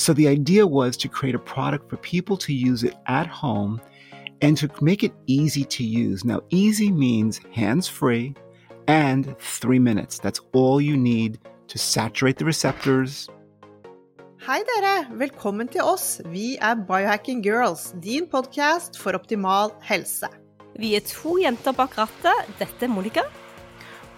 So the idea was to create a product for people to use it at home and to make it easy to use. Now, easy means hands free and three minutes. That's all you need to saturate the receptors. Hei dere, velkommen til oss. Vi er Biohacking Girls, din podcast for optimal helse. Vi er to jenter bak rattet. Dette er Monica.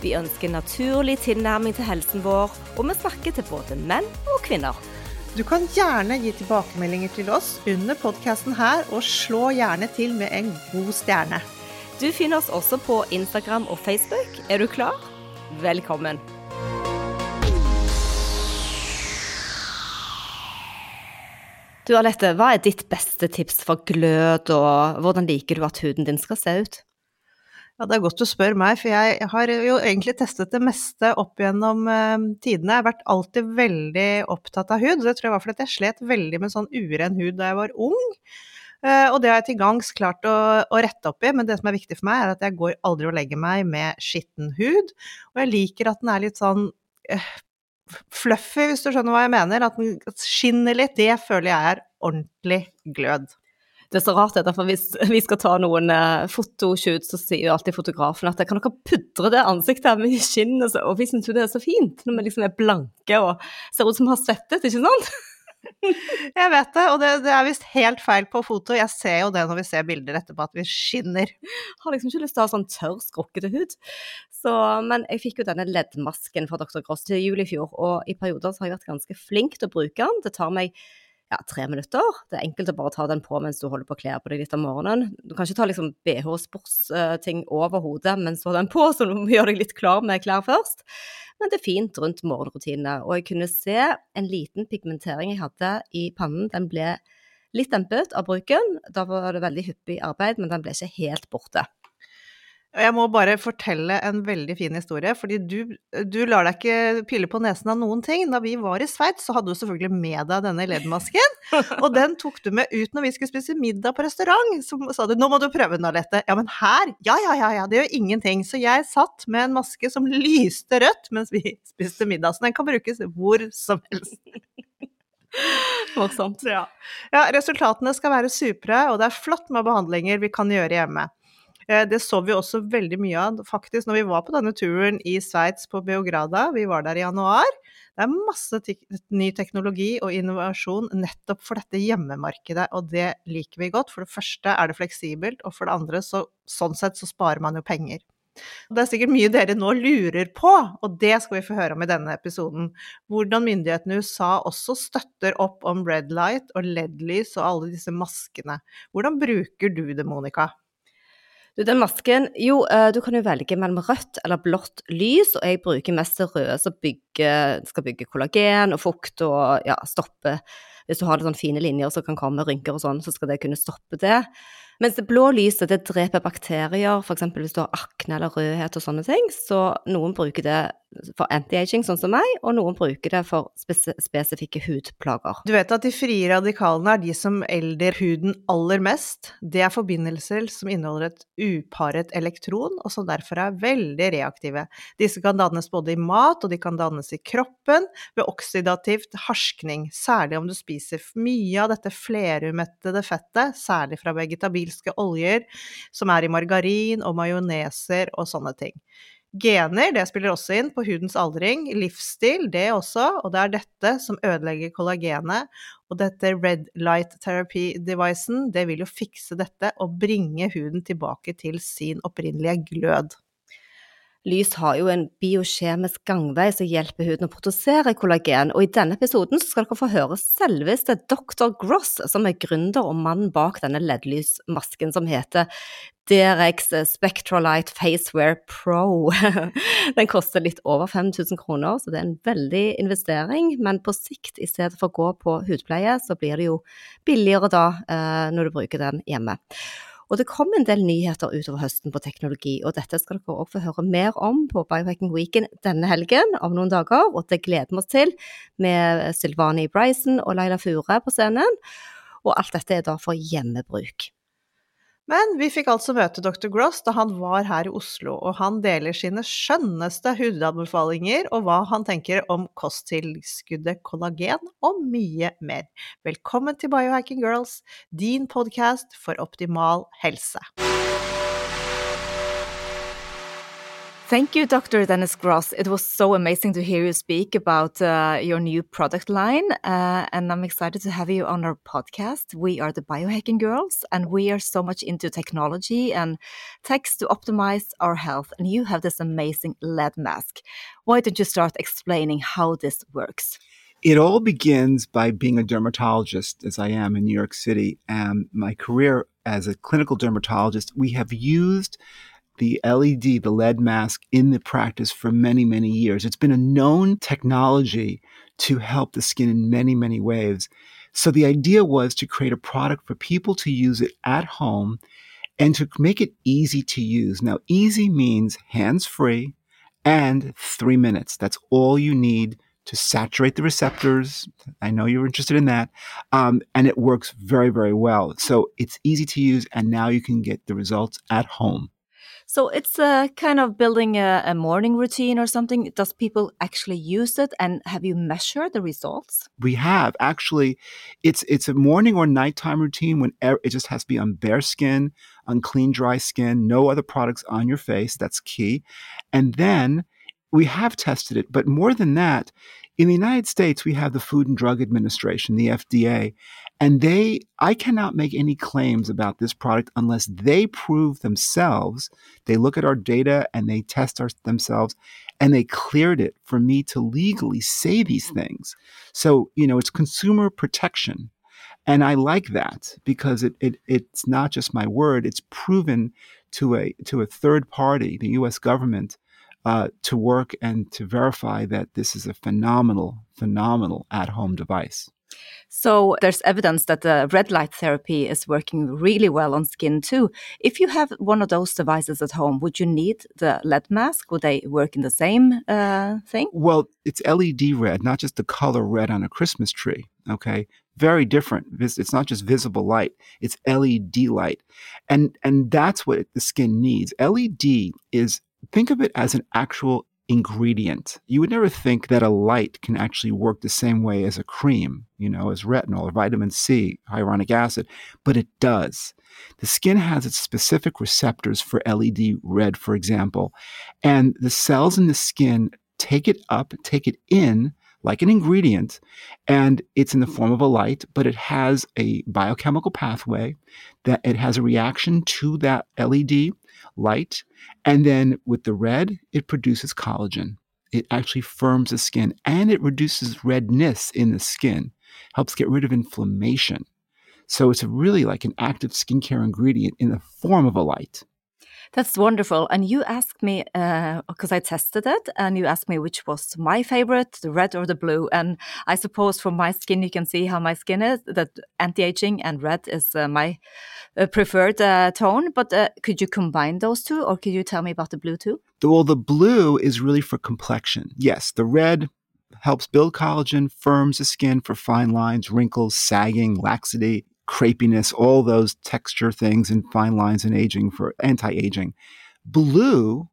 Vi ønsker naturlig tilnærming til helsen vår, og vi snakker til både menn og kvinner. Du kan gjerne gi tilbakemeldinger til oss under podkasten her, og slå gjerne til med en god stjerne. Du finner oss også på Instagram og Facebook. Er du klar? Velkommen. Du Alette, hva er ditt beste tips for glød, og hvordan liker du at huden din skal se ut? Ja, Det er godt du spør meg, for jeg har jo egentlig testet det meste opp gjennom eh, tidene. Jeg har vært alltid veldig opptatt av hud. Det tror jeg var fordi jeg slet veldig med sånn uren hud da jeg var ung. Eh, og det har jeg til gangs klart å, å, rette opp i, men det som er viktig for meg, er at jeg går aldri og legger meg med skitten hud. Og jeg liker at den er litt sånn eh, fluffy, hvis du skjønner hva jeg mener. At den skinner litt. Det føler jeg er ordentlig glød det er så rart, det, for hvis vi skal ta noen fotoshoots, fotoshoot, så sier jo alltid fotografen at kan dere pudre det ansiktet med skinn, og, og vi syns jo det er så fint når vi liksom er blanke og ser ut som vi har svettet, ikke sant? jeg vet det, og det, det er visst helt feil på foto. Jeg ser jo det når vi ser bilder etterpå, at vi skinner. Har liksom ikke lyst til å ha sånn tørr, skrukkete hud. Så, men jeg fikk jo denne leddmasken fra Dr. Gross til jul i fjor, og i perioder så har jeg vært ganske flink til å bruke den. Det tar meg ja, tre minutter. Det er enkelt å bare ta den på mens du holder på å kle på deg litt om morgenen. Du kan ikke ta liksom BH-sportsting over hodet mens du har den på, så du må gjøre deg litt klar med klær først. Men det er fint rundt morgenrutinene. Og jeg kunne se en liten pigmentering jeg hadde i pannen. Den ble litt dempet av bruken. Da var det veldig hyppig arbeid, men den ble ikke helt borte. Jeg må bare fortelle en veldig fin historie, fordi du, du lar deg ikke pille på nesen av noen ting. Da vi var i Sveits, så hadde du selvfølgelig med deg denne leddmasken, og den tok du med ut når vi skulle spise middag på restaurant. Så sa du 'nå må du prøve den, Alette'. Ja, men her? Ja, ja, ja, ja, det gjør ingenting. Så jeg satt med en maske som lyste rødt mens vi spiste middag, så den kan brukes hvor som helst. Voldsomt. Ja. ja, resultatene skal være supre, og det er flott med behandlinger vi kan gjøre hjemme. Eh, det så vi også veldig mye av faktisk når vi var på denne turen i Sveits på Beograda. Vi var der i januar. Det er masse ny teknologi og innovasjon nettopp for dette hjemmemarkedet, og det liker vi godt. For det første er det fleksibelt, og for det andre så sånn sett så sparer man jo penger. Det er sikkert mye dere nå lurer på, og det skal vi få høre om i denne episoden. Hvordan myndighetene i USA også støtter opp om red light og LED-lys og alle disse maskene. Hvordan bruker du det, Monica? Du, den masken Jo, uh, du kan jo velge mellom rødt eller blått lys, og jeg bruker mest det røde som skal bygge kollagen og fukt og ja, stoppe Hvis du har litt sånn fine linjer som kan komme rynker og sånn, så skal det kunne stoppe det. Mens det blå lyset det dreper bakterier, f.eks. hvis du har akne eller rødhet og sånne ting. Så noen bruker det for anti-aging, sånn som meg, og noen bruker det for spes spesifikke hudplager. Du vet at de frie radikalene er de som elder huden aller mest. Det er forbindelser som inneholder et uparet elektron, og som derfor er veldig reaktive. Disse kan dannes både i mat, og de kan dannes i kroppen ved oksidativt harskning, særlig om du spiser mye av dette flerumettede fettet, særlig fra vegetabilske oljer, som er i margarin og majoneser og sånne ting. Gener, det spiller også inn på hudens aldring. Livsstil, det også. Og det er dette som ødelegger kollagenet. Og dette red light therapy-devicen, det vil jo fikse dette og bringe huden tilbake til sin opprinnelige glød. Lys har jo en biokjemisk gangvei som hjelper huden å produsere kollagen, og i denne episoden skal dere få høre selveste Dr. Gross, som er gründer og mannen bak denne LED-lysmasken som heter Derex Spectralight Facewear Pro. Den koster litt over 5000 kroner, så det er en veldig investering, men på sikt, i stedet for å gå på hudpleie, så blir det jo billigere da eh, når du bruker den hjemme. Og det kom en del nyheter utover høsten på teknologi, og dette skal dere også få høre mer om på Biohacking Weekend denne helgen om noen dager, og det gleder vi oss til med Sylvani Bryson og Laila Fure på scenen. Og alt dette er da for hjemmebruk. Men vi fikk altså møte dr. Gross da han var her i Oslo, og han deler sine skjønneste hudanbefalinger og hva han tenker om kosttilskuddet kollagen og mye mer. Velkommen til Biohacking Girls, din podkast for optimal helse. Thank you, Dr. Dennis Gross. It was so amazing to hear you speak about uh, your new product line. Uh, and I'm excited to have you on our podcast. We are the Biohacking Girls, and we are so much into technology and techs to optimize our health. And you have this amazing LED mask. Why don't you start explaining how this works? It all begins by being a dermatologist, as I am in New York City. And my career as a clinical dermatologist, we have used the LED, the LED mask in the practice for many, many years. It's been a known technology to help the skin in many, many ways. So the idea was to create a product for people to use it at home and to make it easy to use. Now, easy means hands free and three minutes. That's all you need to saturate the receptors. I know you're interested in that. Um, and it works very, very well. So it's easy to use, and now you can get the results at home. So it's a kind of building a, a, morning routine or something. Does people actually use it, and have you measured the results? We have actually. It's it's a morning or nighttime routine when it just has to be on bare skin, on clean, dry skin, no other products on your face. That's key, and then we have tested it. But more than that, in the United States, we have the Food and Drug Administration, the FDA, and they, I cannot make any claims about this product unless they prove themselves. They look at our data and they test our, themselves and they cleared it for me to legally say these things. So, you know, it's consumer protection. And I like that because it, it it's not just my word, it's proven to a to a third party, the US government, uh, to work and to verify that this is a phenomenal, phenomenal at-home device. So there's evidence that the red light therapy is working really well on skin too. If you have one of those devices at home, would you need the LED mask? Would they work in the same uh, thing? Well, it's LED red, not just the color red on a Christmas tree. Okay, very different. It's not just visible light; it's LED light, and and that's what the skin needs. LED is think of it as an actual ingredient. You would never think that a light can actually work the same way as a cream, you know, as retinol or vitamin C, hyaluronic acid, but it does. The skin has its specific receptors for LED red, for example, and the cells in the skin take it up, take it in like an ingredient, and it's in the form of a light, but it has a biochemical pathway that it has a reaction to that LED light. And then with the red, it produces collagen. It actually firms the skin and it reduces redness in the skin, helps get rid of inflammation. So it's really like an active skincare ingredient in the form of a light. That's wonderful. And you asked me, because uh, I tested it, and you asked me which was my favorite, the red or the blue. And I suppose for my skin, you can see how my skin is, that anti aging and red is uh, my uh, preferred uh, tone. But uh, could you combine those two, or could you tell me about the blue too? Well, the blue is really for complexion. Yes, the red helps build collagen, firms the skin for fine lines, wrinkles, sagging, laxity crepiness, all those texture things and fine lines and aging for anti aging. Blue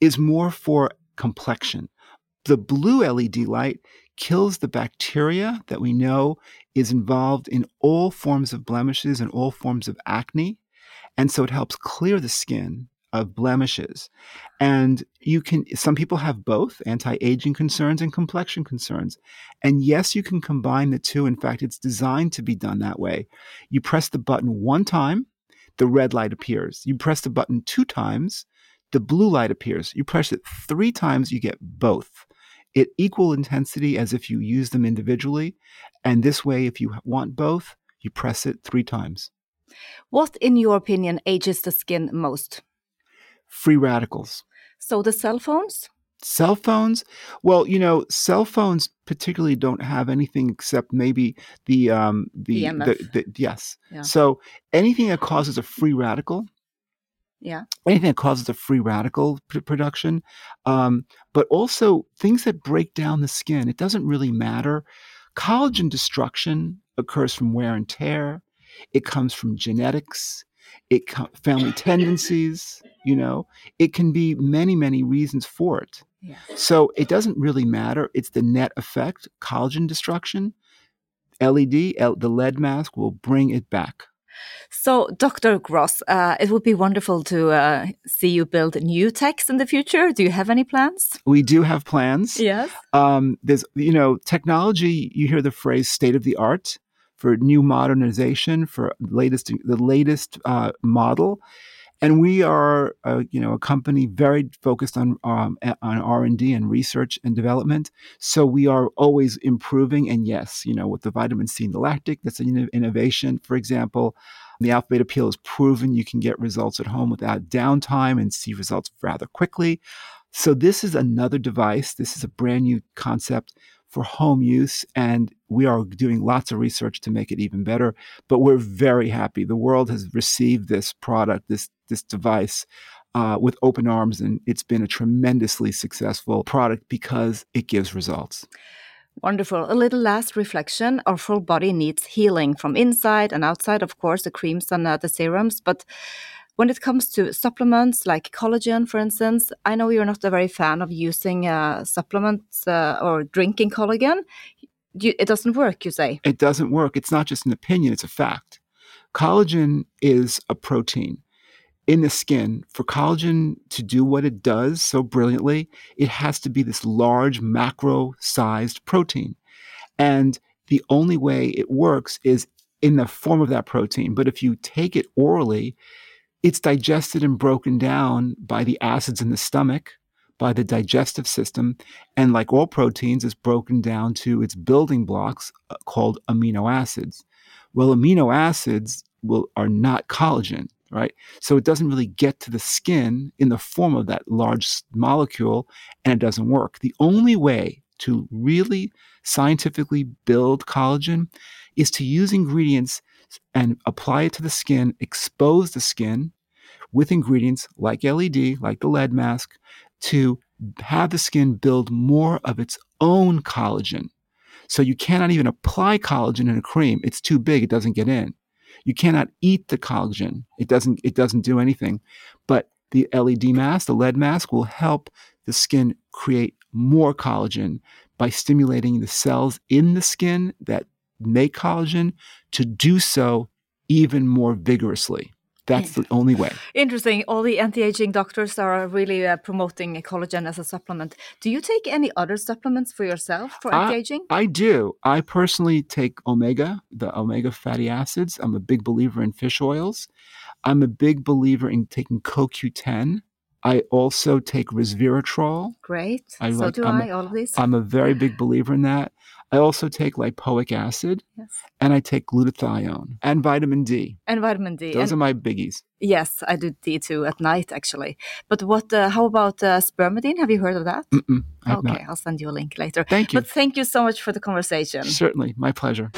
is more for complexion. The blue LED light kills the bacteria that we know is involved in all forms of blemishes and all forms of acne. And so it helps clear the skin of blemishes. And you can, some people have both anti aging concerns and complexion concerns. And yes, you can combine the two. In fact, it's designed to be done that way. You press the button one time, the red light appears. You press the button two times, the blue light appears. You press it three times, you get both at equal intensity as if you use them individually. And this way, if you want both, you press it three times. What, in your opinion, ages the skin most? Free radicals. So the cell phones? Cell phones? Well, you know, cell phones particularly don't have anything except maybe the um the, the, the yes. Yeah. So anything that causes a free radical, Yeah. anything that causes a free radical p- production, um, but also things that break down the skin. It doesn't really matter. Collagen destruction occurs from wear and tear. It comes from genetics. It family tendencies. You know, it can be many many reasons for it. Yeah. So it doesn't really matter. It's the net effect. Collagen destruction. LED, the lead mask will bring it back. So, Dr. Gross, uh, it would be wonderful to uh, see you build new techs in the future. Do you have any plans? We do have plans. Yes. um, there's you know technology you hear the phrase state of the art for new modernization for latest the latest uh, model. And we are uh, you know a company very focused on um, on r&d and research and development. So we are always improving. And yes you know with the vitamin c and the lactic that's an innovation. For example the alpha beta peel is proven. You can get results at home without downtime and see results rather quickly. So this is another device. This is a brand new concept for home use, and we are doing lots of research to make it even better. But we're very happy. The world has received this product, this this device, uh, with open arms, and it's been a tremendously successful product because it gives results. Wonderful. A little last reflection. Our full body needs healing from inside and outside, of course, the creams and uh, the serums. But when it comes to supplements like collagen, for instance, I know you're not a very fan of using uh, supplements uh, or drinking collagen. You, it doesn't work, you say. It doesn't work. It's not just an opinion; it's a fact. Collagen is a protein in the skin, for collagen to do what it does so brilliantly, it has to be this large macro sized protein. And the only way it works is in the form of that protein. But if you take it orally, it's digested and broken down by the acids in the stomach, by the digestive system. And like all proteins, it's broken down to its building blocks uh, called amino acids. Well, amino acids will, are not collagen right? So it doesn't really get to the skin in the form of that large molecule and it doesn't work. The only way to really scientifically build collagen is to use ingredients and apply it to the skin, expose the skin with ingredients like LED, like the lead mask, to have the skin build more of its own collagen. So you cannot even apply collagen in a cream. It's too big, it doesn't get in. You cannot eat the collagen. It doesn't it doesn't do anything. But the LED mask, the lead mask will help the skin create more collagen by stimulating the cells in the skin that make collagen to do so even more vigorously. That's the only way. Interesting. All the anti-aging doctors are really uh, promoting collagen as a supplement. Do you take any other supplements for yourself for anti-aging? I do. I personally take omega, the omega fatty acids. I'm a big believer in fish oils. I'm a big believer in taking CoQ10. I also take resveratrol. Great. I so like- do I'm I. All of these. I'm a very big believer in that. I also take lipoic acid yes. and I take glutathione and vitamin D. And vitamin D. Those And- are my biggies. yes, I do D too at night actually. But what? Uh, how about uh, spermidine? Have you heard of that? Okay, not. I'll send you a link later. Thank you. But thank you so much for the conversation. Certainly, my pleasure.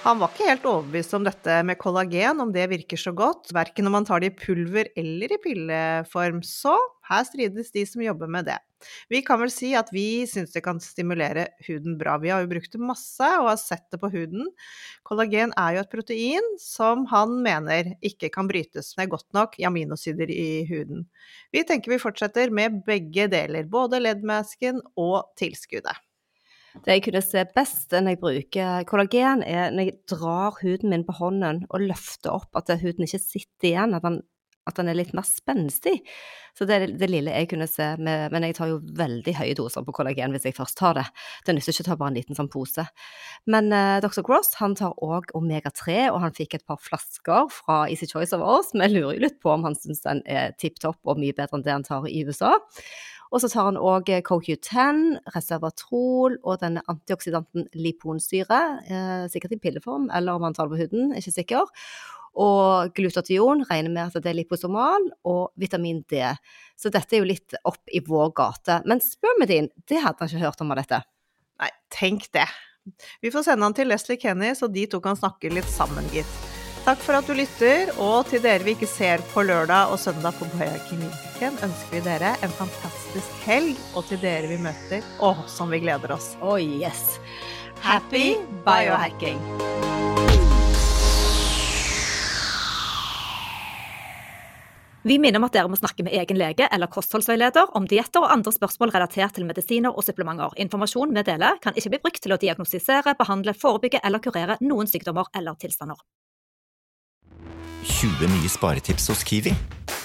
Han var ikke helt overbevist om dette med kollagen, om det virker så godt, verken om man tar det i pulver eller i pilleform, så her strides de som jobber med det. Vi kan vel si at vi syns det kan stimulere huden bra. Vi har jo brukt det masse og har sett det på huden. Kollagen er jo et protein som han mener ikke kan brytes ned godt nok i aminosyder i huden. Vi tenker vi fortsetter med begge deler, både leddmasken og tilskuddet. Det jeg kunne se best når jeg bruker kollagen, er når jeg drar huden min på hånden og løfter opp at huden ikke sitter igjen, at den, at den er litt mer spenstig. Så det er det lille jeg kunne se, med, men jeg tar jo veldig høye doser på kollagen hvis jeg først tar det. Det nytter ikke å ta bare en liten sånn pose. Men uh, Dr. Gross han tar òg omega-3, og han fikk et par flasker fra Easy Choice of oss. Vi lurer jo litt på om han syns den er tipp topp og mye bedre enn det han tar i USA. Og så tar han òg CoQ10, reservatrol og denne antioksidanten liponsyre, eh, sikkert i pilleform, eller om han tar det på huden, ikke sikker. Og glutation regner med at det er liposomal, og vitamin D. Så dette er jo litt opp i vår gate. Men spermidin, det hadde han ikke hørt om av dette. Nei, tenk det. Vi får sende han til Leslie Kenny, så de to kan snakke litt sammen, gitt. Takk for at du lytter, og til dere vi ikke ser på lørdag og søndag på Biohacking Weekend, ønsker vi dere en fantastisk helg. Og til dere vi møter, å, som vi gleder oss. Oh yes. Happy biohacking! Vi minner om at dere må snakke med egen lege eller kostholdsveileder om dietter og andre spørsmål relatert til medisiner og supplementer. Informasjon vi deler, kan ikke bli brukt til å diagnostisere, behandle, forebygge eller kurere noen sykdommer eller tilstander. 20 nye sparetips hos Kiwi.